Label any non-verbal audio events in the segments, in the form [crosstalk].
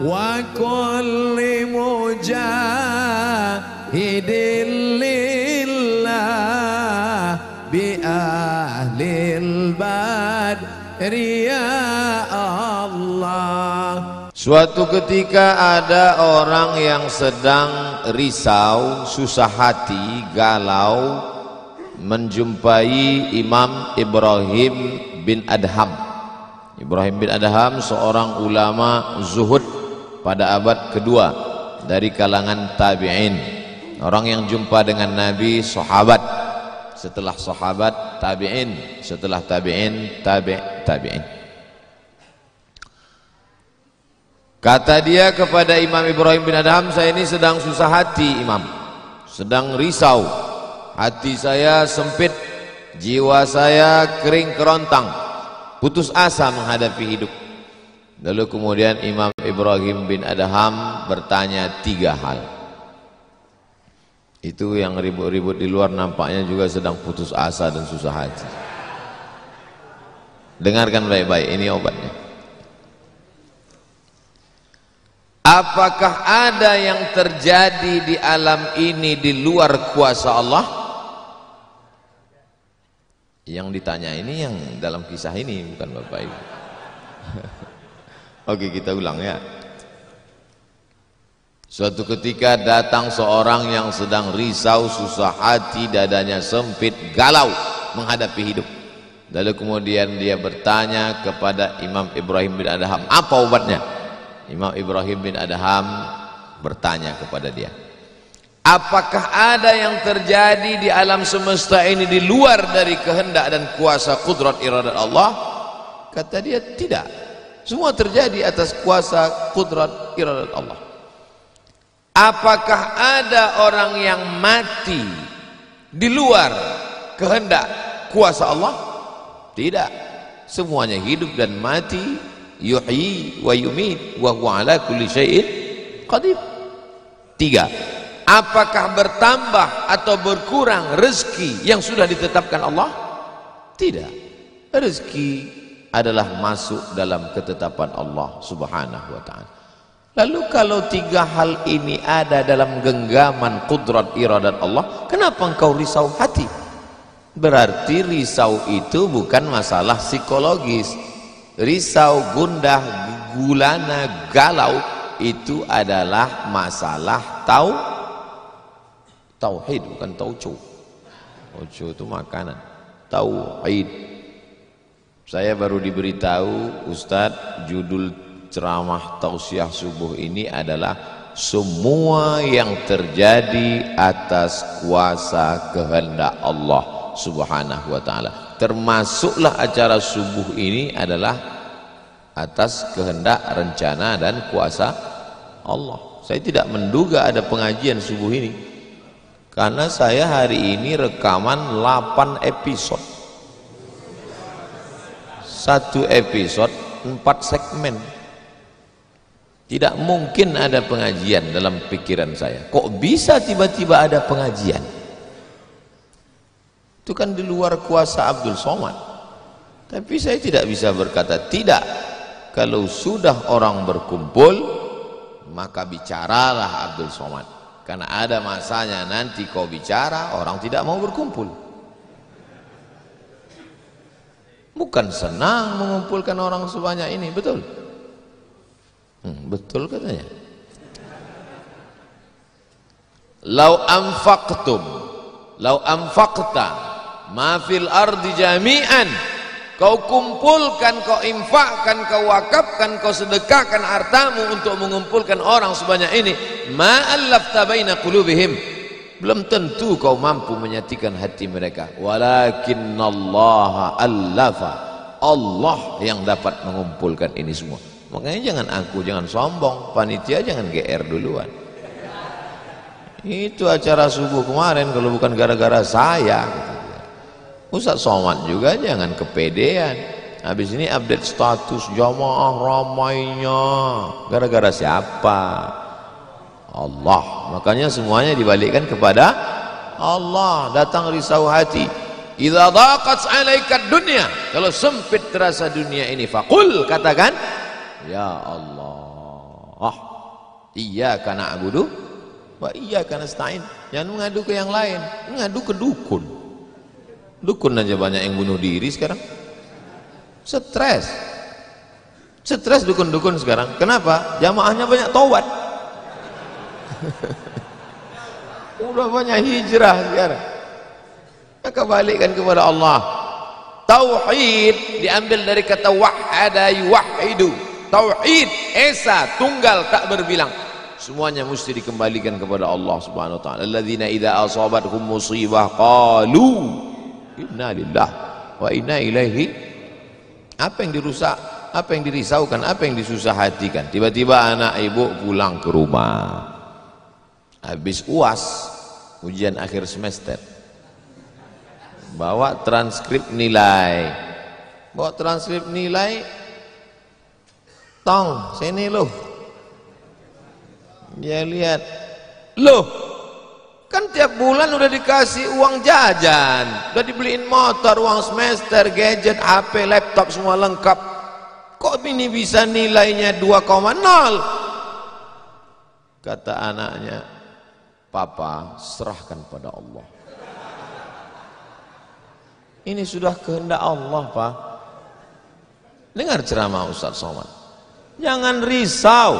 وكل مجاهد لله بأهل البدر يا الله Suatu ketika ada orang yang sedang risau, susah hati, galau menjumpai Imam Ibrahim bin Adham. Ibrahim bin Adham seorang ulama zuhud pada abad kedua dari kalangan tabi'in. Orang yang jumpa dengan Nabi sahabat. Setelah sahabat tabi'in, setelah tabi'in tabi' tabi'in. Kata dia kepada Imam Ibrahim bin Adham, saya ini sedang susah hati Imam. Sedang risau. Hati saya sempit, jiwa saya kering kerontang. Putus asa menghadapi hidup. Lalu kemudian Imam Ibrahim bin Adham bertanya tiga hal. Itu yang ribut-ribut di luar nampaknya juga sedang putus asa dan susah hati. Dengarkan baik-baik, ini obatnya. Apakah ada yang terjadi di alam ini di luar kuasa Allah? Yang ditanya ini yang dalam kisah ini bukan Bapak Ibu. [laughs] Oke kita ulang ya. Suatu ketika datang seorang yang sedang risau, susah hati, dadanya sempit, galau menghadapi hidup. Lalu kemudian dia bertanya kepada Imam Ibrahim bin Adham, apa obatnya? Imam Ibrahim bin Adham bertanya kepada dia apakah ada yang terjadi di alam semesta ini di luar dari kehendak dan kuasa kudrat iradat Allah kata dia tidak semua terjadi atas kuasa kudrat iradat Allah. Apakah ada orang yang mati di luar kehendak kuasa Allah? Tidak. Semuanya hidup dan mati yuhyi wa yumit wa huwa ala kulli syai'in qadir. Tiga. Apakah bertambah atau berkurang rezeki yang sudah ditetapkan Allah? Tidak. Rezeki adalah masuk dalam ketetapan Allah subhanahu wa ta'ala. Lalu kalau tiga hal ini ada dalam genggaman kudrat iradat Allah kenapa engkau risau hati? Berarti risau itu bukan masalah psikologis. Risau, gundah, gulana, galau itu adalah masalah tau tauhid bukan tauco. Tauco itu makanan. Tauhid saya baru diberitahu Ustadz judul ceramah tausiah subuh ini adalah semua yang terjadi atas kuasa kehendak Allah subhanahu wa ta'ala. Termasuklah acara subuh ini adalah atas kehendak rencana dan kuasa Allah. Saya tidak menduga ada pengajian subuh ini karena saya hari ini rekaman 8 episode satu episode 4 segmen. Tidak mungkin ada pengajian dalam pikiran saya. Kok bisa tiba-tiba ada pengajian? Itu kan di luar kuasa Abdul Somad. Tapi saya tidak bisa berkata tidak. Kalau sudah orang berkumpul maka bicaralah Abdul Somad. Karena ada masanya nanti kau bicara orang tidak mau berkumpul bukan senang mengumpulkan orang sebanyak ini betul? Hmm, betul katanya. Lau anfaqtum lau anfaqta ma fil ardi jami'an kau kumpulkan kau infakkan kau wakafkan kau sedekahkan hartamu untuk mengumpulkan orang sebanyak ini ma allafta baina qulubihim belum tentu kau mampu menyatikan hati mereka. Walakinallaha allafa. Allah yang dapat mengumpulkan ini semua. Makanya jangan aku jangan sombong. Panitia jangan GR duluan. Itu acara subuh kemarin kalau bukan gara-gara saya. Ustaz Somad juga jangan kepedean. Habis ini update status jamaah ramainya. Gara-gara siapa Allah makanya semuanya dibalikkan kepada Allah datang risau hati idza daqat alaika dunya kalau sempit terasa dunia ini faqul katakan ya Allah Iya karena abudu wa iya karena stain. Jangan mengadu ke yang lain, mengadu ke dukun. Dukun aja banyak yang bunuh diri sekarang. Stres. Stres dukun-dukun sekarang. Kenapa? Jamaahnya banyak taubat. Udah banyak hijrah sekarang. Maka balikkan kepada Allah. Tauhid diambil dari kata wahada yuwahidu. Tauhid esa tunggal tak berbilang. Semuanya mesti dikembalikan kepada Allah Subhanahu wa taala. Alladzina idza asabathum musibah qalu inna lillah wa inna ilaihi apa yang dirusak, apa yang dirisaukan, apa yang disusah hatikan. Tiba-tiba anak ibu pulang ke rumah. Habis UAS, ujian akhir semester. Bawa transkrip nilai. Bawa transkrip nilai. Tong, sini loh. Dia lihat. Loh, kan tiap bulan udah dikasih uang jajan. Udah dibeliin motor, uang semester, gadget, HP, laptop semua lengkap. Kok ini bisa nilainya 2,0? Kata anaknya, Papa serahkan pada Allah. Ini sudah kehendak Allah, Pak. Dengar ceramah Ustaz Somad. Jangan risau,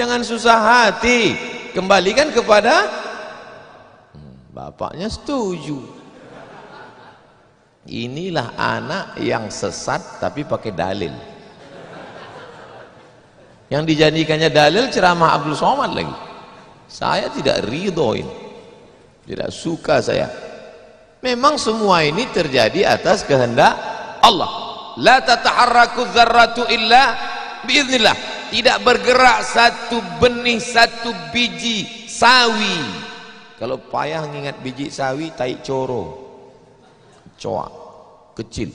jangan susah hati. Kembalikan kepada hmm, bapaknya setuju. Inilah anak yang sesat tapi pakai dalil. Yang dijadikannya dalil ceramah Abdul Somad lagi. Saya tidak ridhoin. Tidak suka saya. Memang semua ini terjadi atas kehendak Allah. La tataharraku dzarratu illa biiznillah. Tidak bergerak satu benih, satu biji sawi. Kalau payah ngingat biji sawi, tai coro. Coa, kecil.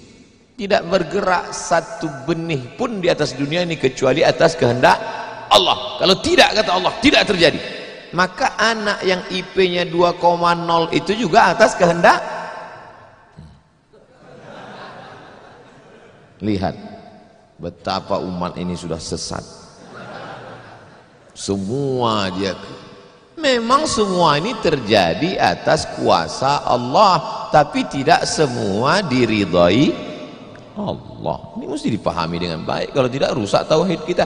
Tidak bergerak satu benih pun di atas dunia ini kecuali atas kehendak Allah. Kalau tidak kata Allah, tidak terjadi. Maka anak yang IP-nya 2,0 itu juga atas kehendak Lihat betapa umat ini sudah sesat. Semua dia memang semua ini terjadi atas kuasa Allah, tapi tidak semua diridhai Allah. Ini mesti dipahami dengan baik kalau tidak rusak tauhid kita.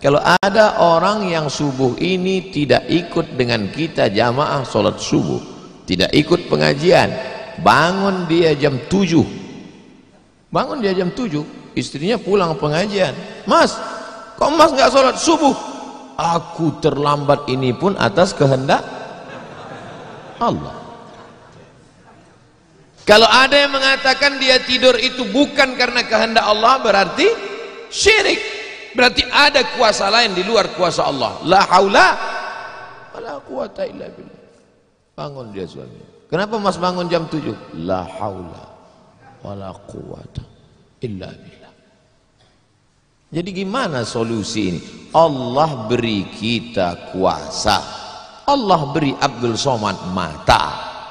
Kalau ada orang yang subuh ini tidak ikut dengan kita jamaah sholat subuh, tidak ikut pengajian, bangun dia jam 7 bangun dia jam 7 istrinya pulang pengajian. Mas kok mas nggak sholat subuh? Aku terlambat ini pun atas kehendak Allah. Kalau ada yang mengatakan dia tidur itu bukan karena kehendak Allah berarti syirik berarti ada kuasa lain di luar kuasa Allah la haula wala quwata illa billah bangun dia suami kenapa mas bangun jam 7 la haula wala quwata illa billah. Jadi gimana solusi ini? Allah beri kita kuasa. Allah beri Abdul Somad mata.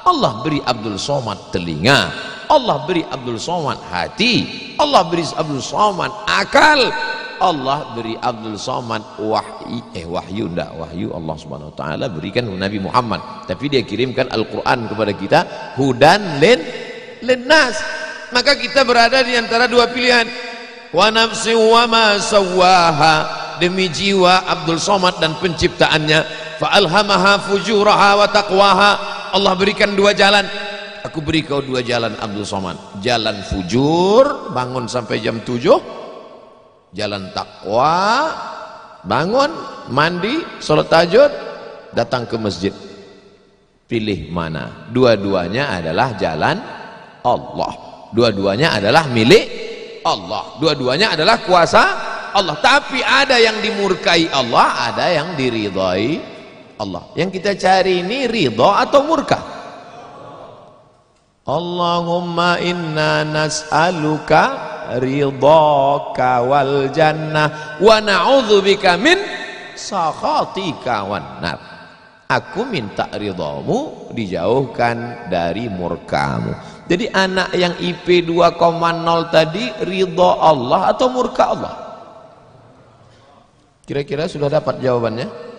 Allah beri Abdul Somad telinga. Allah beri Abdul Somad hati. Allah beri Abdul Somad akal. Allah beri Abdul Somad wahyu eh wahyu enggak wahyu Allah Subhanahu wa taala berikan Nabi Muhammad. Tapi dia kirimkan Al-Qur'an kepada kita hudan lin linnas. Maka kita berada di antara dua pilihan. Wa nafsi wa ma sawaha demi jiwa Abdul Somad dan penciptaannya. Fa alhamaha fujuraha wa taqwaha. Allah berikan dua jalan. Aku beri kau dua jalan Abdul Somad. Jalan fujur bangun sampai jam 7 jalan takwa bangun mandi salat tahajud datang ke masjid. Pilih mana? Dua-duanya adalah jalan Allah. Dua-duanya adalah milik Allah. Dua-duanya adalah kuasa Allah. Tapi ada yang dimurkai Allah ada yang diridhai Allah. Yang kita cari ini ridha atau murka? Allahumma inna nas'aluka ridhaka wal jannah wa na'udzubika min sakhatika wan nar aku minta ridhamu dijauhkan dari murkamu jadi anak yang IP 2,0 tadi ridho Allah atau murka Allah? Kira-kira sudah dapat jawabannya?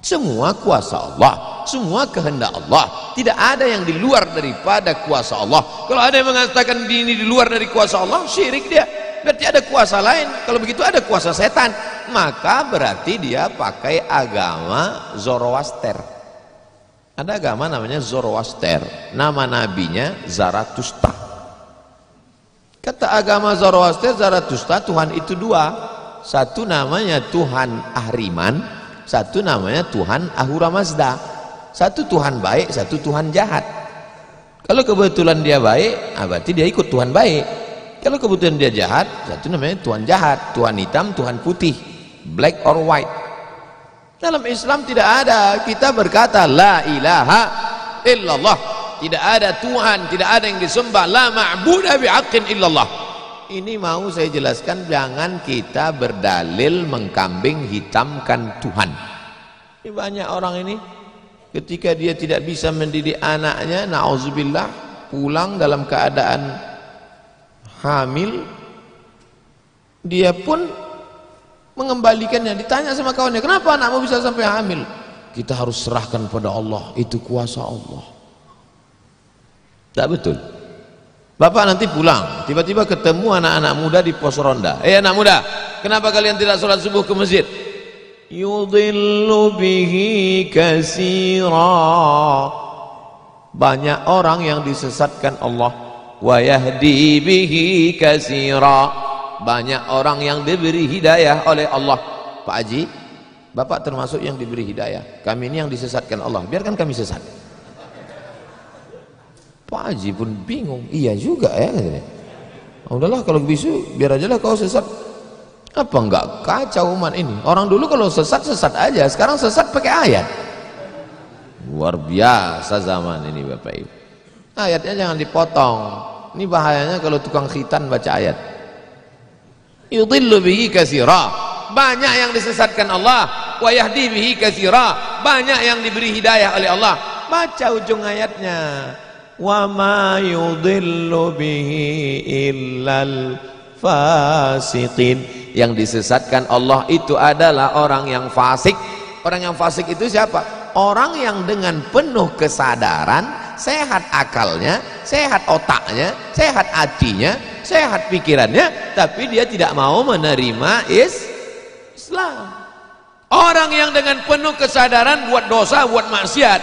Semua kuasa Allah, semua kehendak Allah. Tidak ada yang di luar daripada kuasa Allah. Kalau ada yang mengatakan ini di luar dari kuasa Allah, syirik dia. Berarti ada kuasa lain. Kalau begitu ada kuasa setan. Maka berarti dia pakai agama Zoroaster. Ada agama namanya Zoroaster. Nama nabinya Zaratustra. Kata agama Zoroaster, Zaratustra, Tuhan itu dua. Satu namanya Tuhan Ahriman, satu namanya Tuhan Ahura Mazda. Satu Tuhan baik, satu Tuhan jahat. Kalau kebetulan dia baik, ah berarti dia ikut Tuhan baik. Kalau kebetulan dia jahat, satu namanya Tuhan jahat, Tuhan hitam, Tuhan putih, black or white. Dalam Islam tidak ada kita berkata la ilaha illallah. Tidak ada Tuhan, tidak ada yang disembah, la ma'budu bihaqqin illallah. Ini mau saya jelaskan jangan kita berdalil mengkambing hitamkan Tuhan. Ini banyak orang ini ketika dia tidak bisa mendidik anaknya, nauzubillah, pulang dalam keadaan hamil dia pun mengembalikannya. Ditanya sama kawannya kenapa anakmu bisa sampai hamil? Kita harus serahkan pada Allah itu kuasa Allah. Tak betul Bapak nanti pulang, tiba-tiba ketemu anak-anak muda di pos ronda. Eh anak muda, kenapa kalian tidak sholat subuh ke masjid? Yudhillu bihi kasira. Banyak orang yang disesatkan Allah. Wa yahdi bihi kasira banyak orang yang diberi hidayah oleh Allah. Pak Haji Bapak termasuk yang diberi hidayah. Kami ini yang disesatkan Allah. Biarkan kami sesat Pak Haji pun bingung. Iya juga ya katanya. Udahlah kalau bisu biar aja lah kau sesat. Apa enggak kacau umat ini? Orang dulu kalau sesat sesat aja. Sekarang sesat pakai ayat. Luar biasa zaman ini Bapak Ibu. Ayatnya jangan dipotong. Ini bahayanya kalau tukang khitan baca ayat. Yudhillu bihi kasira banyak yang disesatkan Allah. Wa yahdi bihi kasira banyak yang diberi hidayah oleh Allah. Baca ujung ayatnya ma yudhillu bihi illal fasiqin. Yang disesatkan Allah itu adalah orang yang fasik. Orang yang fasik itu siapa? Orang yang dengan penuh kesadaran sehat akalnya, sehat otaknya, sehat hatinya, sehat pikirannya, tapi dia tidak mau menerima is Islam. Orang yang dengan penuh kesadaran buat dosa, buat maksiat,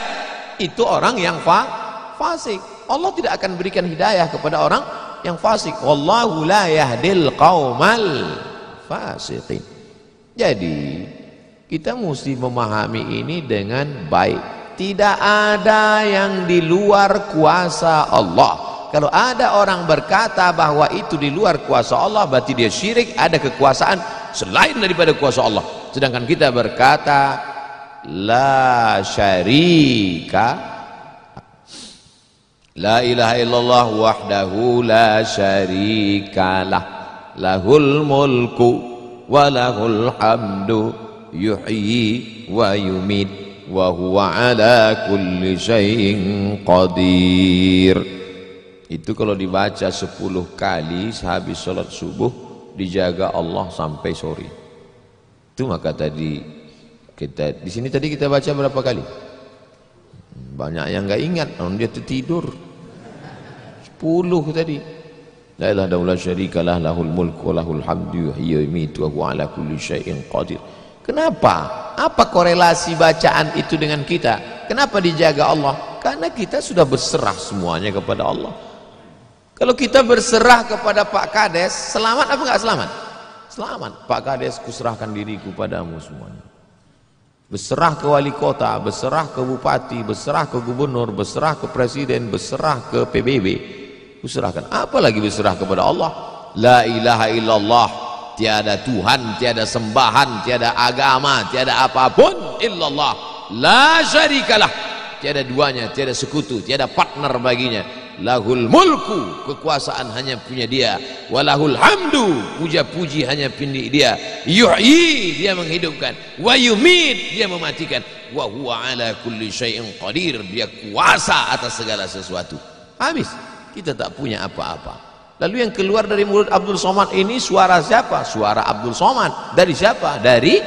itu orang yang fa fasik. Allah tidak akan berikan hidayah kepada orang yang fasik. Wallahu la yahdil qaumal fasiqin. Jadi, kita mesti memahami ini dengan baik tidak ada yang di luar kuasa Allah kalau ada orang berkata bahwa itu di luar kuasa Allah berarti dia syirik ada kekuasaan selain daripada kuasa Allah sedangkan kita berkata la syarika La ilaha illallah wahdahu la syarikalah lahul mulku wa lahul hamdu yuhyi wa yumit wa huwa ala kulli syai'in qadir. Itu kalau dibaca 10 kali sehabis sholat subuh dijaga Allah sampai sore. Itu maka tadi kita di sini tadi kita baca berapa kali banyak yang enggak ingat. Orang dia tertidur. 10 tadi. La ilaha illallah syarikalah lahul mulku lahul hamdu yuhyi wa yumiitu wa ala kulli syai'in qadir. Kenapa? Apa korelasi bacaan itu dengan kita? Kenapa dijaga Allah? Karena kita sudah berserah semuanya kepada Allah. Kalau kita berserah kepada Pak Kades selamat apa enggak selamat? Selamat. Pak Kades kuserahkan diriku padamu semuanya berserah ke wali kota berserah ke bupati berserah ke gubernur berserah ke presiden berserah ke PBB kuserahkan apalagi berserah kepada Allah la ilaha illallah tiada Tuhan, tiada sembahan, tiada agama, tiada apa pun illallah. La syarikalah. Tiada duanya, tiada sekutu, tiada partner baginya. Lahul mulku, kekuasaan hanya punya dia. Walahul hamdu, puja-puji hanya punya dia. Yuhyi, dia menghidupkan. Wa yumid, dia mematikan. Wa huwa ala kulli syai'in qadir, dia kuasa atas segala sesuatu. Habis, kita tak punya apa-apa. Lalu yang keluar dari mulut Abdul Somad ini suara siapa? Suara Abdul Somad. Dari siapa? Dari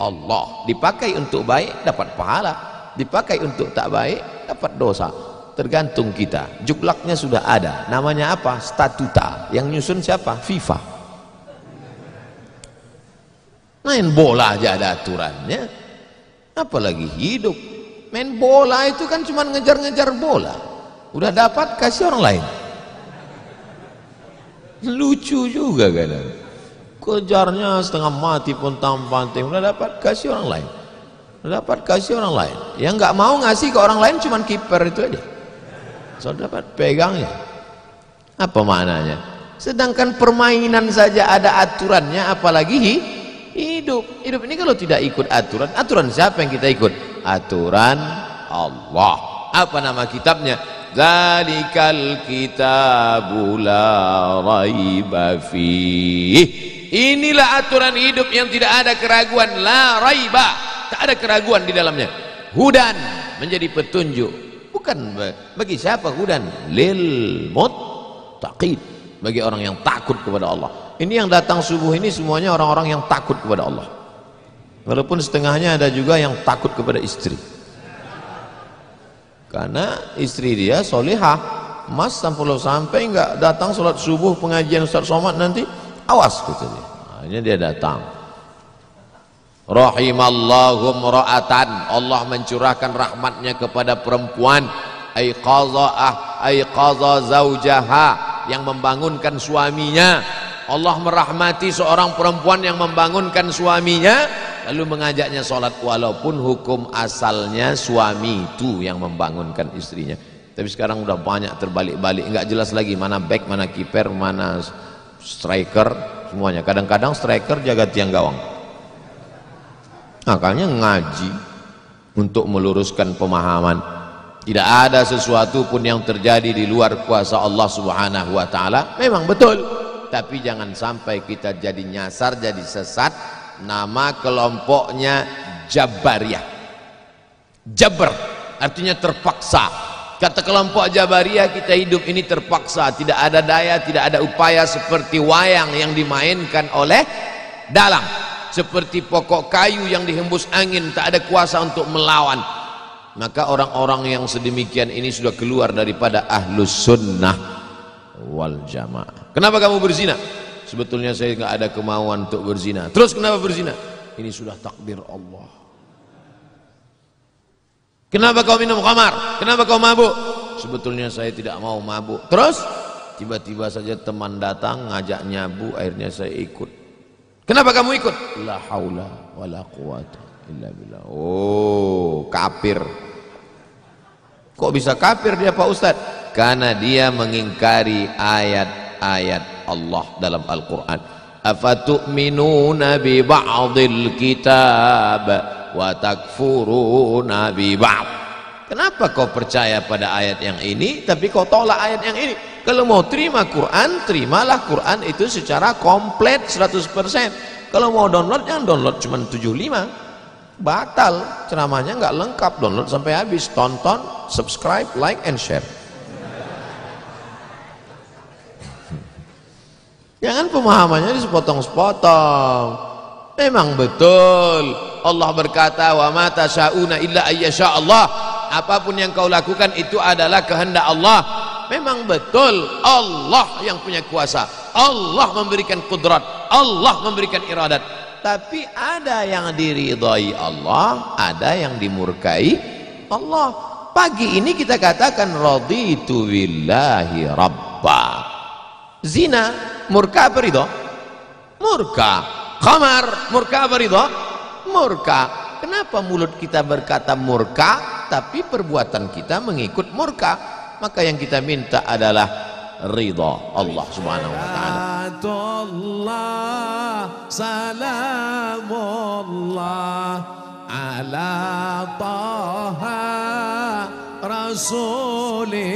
Allah. Dipakai untuk baik dapat pahala. Dipakai untuk tak baik dapat dosa. Tergantung kita. Juklaknya sudah ada. Namanya apa? Statuta. Yang nyusun siapa? FIFA. Main bola aja ada aturannya. Apalagi hidup. Main bola itu kan cuma ngejar-ngejar bola. Udah dapat kasih orang lain lucu juga kadang kejarnya setengah mati pun tampanting udah dapat kasih orang lain udah dapat kasih orang lain yang nggak mau ngasih ke orang lain cuman kiper itu aja so dapat pegangnya apa maknanya sedangkan permainan saja ada aturannya apalagi hidup hidup ini kalau tidak ikut aturan aturan siapa yang kita ikut aturan Allah apa nama kitabnya Zalikal kitabu la raiba fih. Inilah aturan hidup yang tidak ada keraguan, la raiba. Tak ada keraguan di dalamnya. Hudan menjadi petunjuk. Bukan bagi siapa hudan? Lil muttaqin. Bagi orang yang takut kepada Allah. Ini yang datang subuh ini semuanya orang-orang yang takut kepada Allah. Walaupun setengahnya ada juga yang takut kepada istri karena istri dia solihah mas sampai nggak datang sholat subuh pengajian Ustaz Somad nanti awas kata dia dia datang rahimallahum ra'atan Allah mencurahkan rahmatnya kepada perempuan. Aiqaza'ah aiqaza zaujaha yang membangunkan suaminya. Allah merahmati seorang perempuan yang membangunkan suaminya lalu mengajaknya sholat. Walaupun hukum asalnya suami itu yang membangunkan istrinya. Tapi sekarang udah banyak terbalik-balik. Nggak jelas lagi mana back mana kiper mana striker semuanya. Kadang-kadang striker jaga tiang gawang makanya ngaji untuk meluruskan pemahaman. Tidak ada sesuatu pun yang terjadi di luar kuasa Allah subhanahu wa ta'ala. Memang betul. Tapi jangan sampai kita jadi nyasar jadi sesat. Nama kelompoknya Jabariyah Jabar artinya terpaksa. Kata kelompok Jabariyah kita hidup ini terpaksa. Tidak ada daya tidak ada upaya seperti wayang yang dimainkan oleh dalang seperti pokok kayu yang dihembus angin tak ada kuasa untuk melawan. Maka orang-orang yang sedemikian ini sudah keluar daripada ahlus sunnah wal jamaah. Kenapa kamu berzina? Sebetulnya saya nggak ada kemauan untuk berzina. Terus kenapa berzina? Ini sudah takdir Allah. Kenapa kau minum khamar? Kenapa kau mabuk? Sebetulnya saya tidak mau mabuk. Terus? Tiba-tiba saja teman datang ngajak nyabu akhirnya saya ikut kenapa kamu ikut? La haula wala quwata illa billah. Oh kafir. Kok bisa kafir dia Pak Ustaz? Karena dia mengingkari ayat-ayat Allah dalam Al-Quran. Afatu'minuna bi ba'dil kitab wa takfuruna bi ba'd. Kenapa kau percaya pada ayat yang ini tapi kau tolak ayat yang ini kalau mau terima Quran terimalah Quran itu secara komplit 100% kalau mau download jangan download cuma 75 batal ceramahnya nggak lengkap. Download sampai habis. Tonton subscribe like and share. Jangan pemahamannya sepotong-sepotong. Memang betul. Allah berkata wa ma tasyauna illa Allah. Apa pun yang kau lakukan itu adalah kehendak Allah. Memang betul Allah yang punya kuasa. Allah memberikan kudrat, Allah memberikan iradat. Tapi ada yang diridhai Allah, ada yang dimurkai Allah. Pagi ini kita katakan raditu billahi rabba. Zina murka apa ridho? Murka. Khamar, murka apa ridho? Murka. Kenapa mulut kita berkata murka, tapi perbuatan kita mengikut murka? Maka yang kita minta adalah ridha Allah Subhanahu wa taala. Salamullah ala taha rasulillah